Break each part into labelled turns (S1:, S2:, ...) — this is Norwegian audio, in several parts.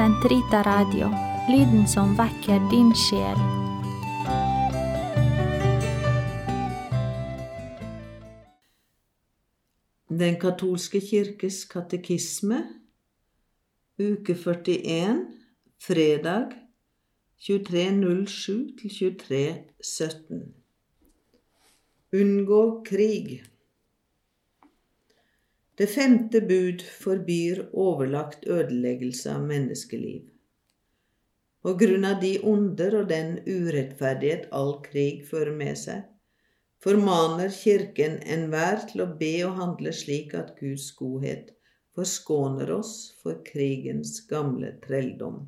S1: Sentrita Radio, lyden som vekker din sjel.
S2: Den katolske kirkes katekisme, uke 41, fredag 23.07 til 23.17. Unngå krig. Det femte bud forbyr overlagt ødeleggelse av menneskeliv. På grunn av de onder og den urettferdighet all krig fører med seg, formaner Kirken enhver til å be og handle slik at Guds godhet forskåner oss for krigens gamle trelldom.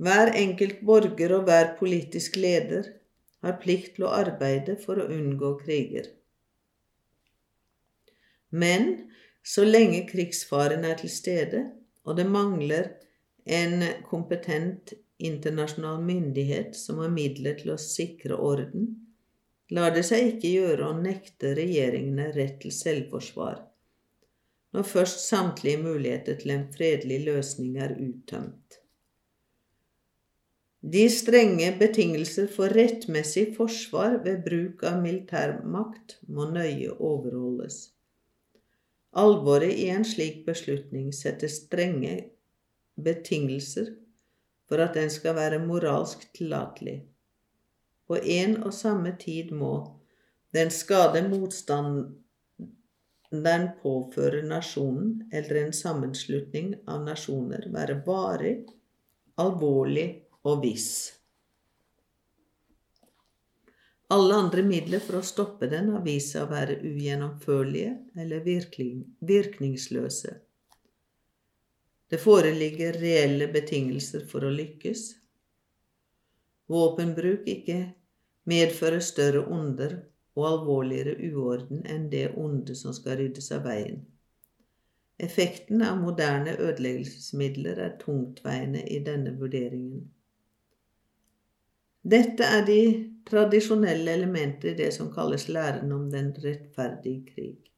S2: Hver enkelt borger og hver politisk leder har plikt til å arbeide for å unngå kriger. Men så lenge krigsfaren er til stede, og det mangler en kompetent internasjonal myndighet som har midler til å sikre orden, lar det seg ikke gjøre å nekte regjeringene rett til selvforsvar når først samtlige muligheter til en fredelig løsning er uttømt. De strenge betingelser for rettmessig forsvar ved bruk av militærmakt må nøye overholdes. Alvoret i en slik beslutning setter strenge betingelser for at den skal være moralsk tillatelig. På en og samme tid må den skade motstanderen påfører nasjonen eller en sammenslutning av nasjoner, være varig, alvorlig og viss. Alle andre midler for å stoppe den har vist seg å være ugjennomførlige eller virkningsløse. Det foreligger reelle betingelser for å lykkes. Våpenbruk ikke medfører større onder og alvorligere uorden enn det onde som skal ryddes av veien. Effekten av moderne ødeleggelsesmidler er tungtveiende i denne vurderingen. Dette er de tradisjonelle elementer i det som kalles læren om den rettferdige krig.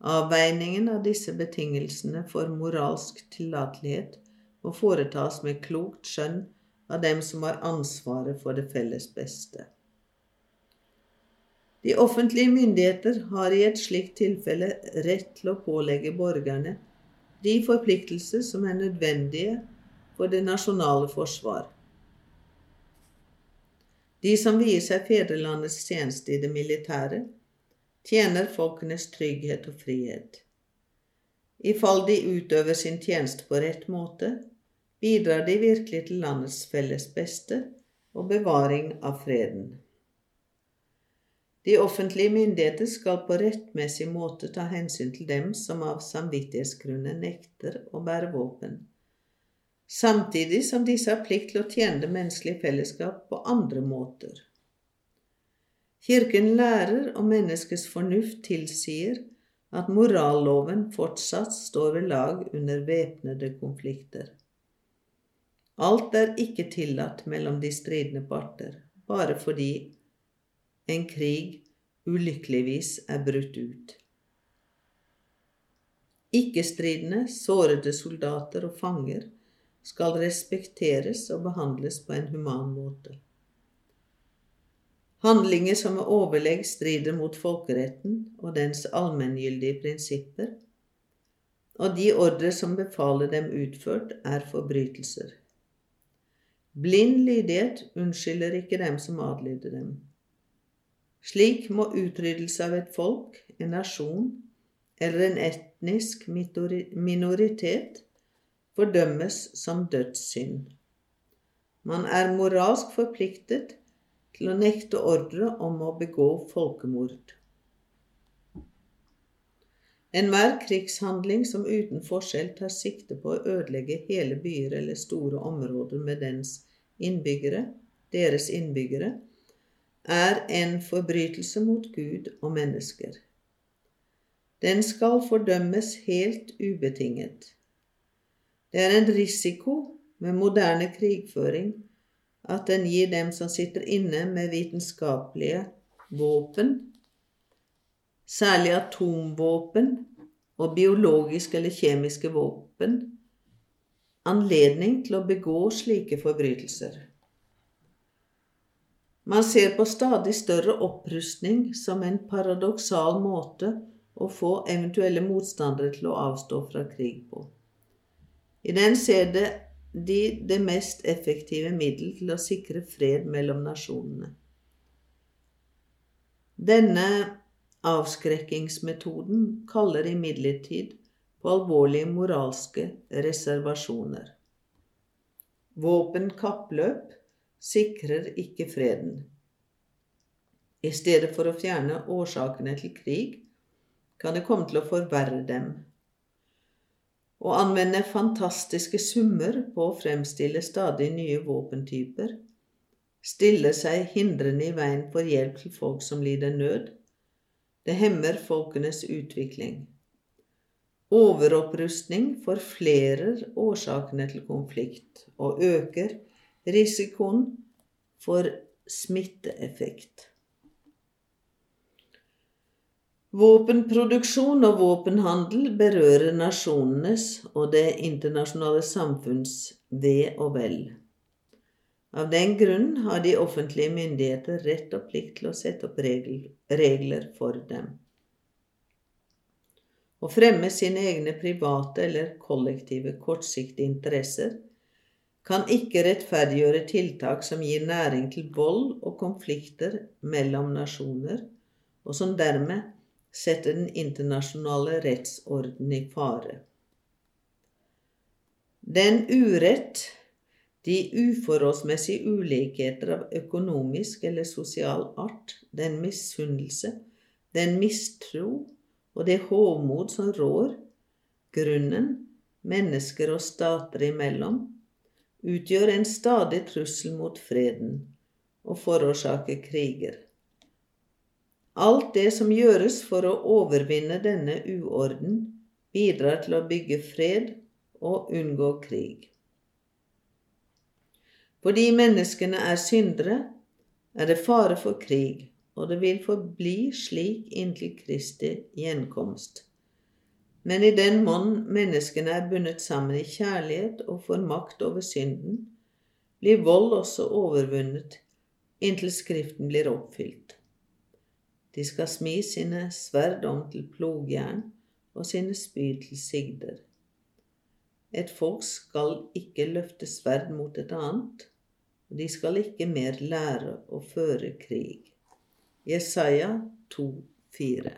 S2: Avveiningen av disse betingelsene for moralsk tillatelighet må foretas med klokt skjønn av dem som har ansvaret for det felles beste. De offentlige myndigheter har i et slikt tilfelle rett til å pålegge borgerne de forpliktelser som er nødvendige for det nasjonale forsvar. De som vier seg fedrelandets tjeneste i det militære, tjener folkenes trygghet og frihet. I fall de utøver sin tjeneste på rett måte, bidrar de virkelig til landets felles beste og bevaring av freden. De offentlige myndigheter skal på rettmessig måte ta hensyn til dem som av samvittighetsgrunner nekter å bære våpen samtidig som disse har plikt til å tjene det menneskelige fellesskap på andre måter. Kirken lærer og menneskets fornuft tilsier at moralloven fortsatt står ved lag under væpnede konflikter. Alt er ikke tillatt mellom de stridende parter, bare fordi en krig ulykkeligvis er brutt ut. Ikke-stridende, sårede soldater og fanger skal respekteres og behandles på en human måte. Handlinger som med overlegg strider mot folkeretten og dens allmenngyldige prinsipper, og de ordre som befaler dem utført, er forbrytelser. Blind lydighet unnskylder ikke dem som adlyder dem. Slik må utryddelse av et folk, en nasjon eller en etnisk minoritet fordømmes som dødssynd. Man er moralsk forpliktet til å nekte ordre om å begå folkemord. Enhver krigshandling som uten forskjell tar sikte på å ødelegge hele byer eller store områder med dens innbyggere, deres innbyggere, er en forbrytelse mot Gud og mennesker. Den skal fordømmes helt ubetinget. Det er en risiko med moderne krigføring at den gir dem som sitter inne med vitenskapelige våpen, særlig atomvåpen og biologiske eller kjemiske våpen, anledning til å begå slike forbrytelser. Man ser på stadig større opprustning som en paradoksal måte å få eventuelle motstandere til å avstå fra krig på. I den ser de det mest effektive middel til å sikre fred mellom nasjonene. Denne avskrekkingsmetoden kaller imidlertid på alvorlige moralske reservasjoner. Våpenkappløp sikrer ikke freden. I stedet for å fjerne årsakene til krig, kan det komme til å forverre dem. Å anvende fantastiske summer på å fremstille stadig nye våpentyper stille seg hindrende i veien for hjelp til folk som lider nød. Det hemmer folkenes utvikling. Overopprustning forflerer årsakene til konflikt og øker risikoen for smitteeffekt. Våpenproduksjon og våpenhandel berører nasjonenes og det internasjonale samfunns ve og vel. Av den grunn har de offentlige myndigheter rett og plikt til å sette opp regler for dem. Å fremme sine egne private eller kollektive kortsiktige interesser kan ikke rettferdiggjøre tiltak som gir næring til vold og konflikter mellom nasjoner, og som dermed setter den internasjonale rettsorden i fare. Den urett, de uforholdsmessige ulikheter av økonomisk eller sosial art, den misunnelse, den mistro og det hovmod som rår, grunnen mennesker og stater imellom, utgjør en stadig trussel mot freden og forårsaker kriger. Alt det som gjøres for å overvinne denne uorden, bidrar til å bygge fred og unngå krig. Fordi menneskene er syndere, er det fare for krig, og det vil forbli slik inntil Kristi gjenkomst. Men i den monn menneskene er bundet sammen i kjærlighet og får makt over synden, blir vold også overvunnet inntil Skriften blir oppfylt. De skal smi sine sverd om til plogjern og sine spyd til sigder. Et folk skal ikke løfte sverd mot et annet, og de skal ikke mer lære å føre krig. Jesaja 2, 4.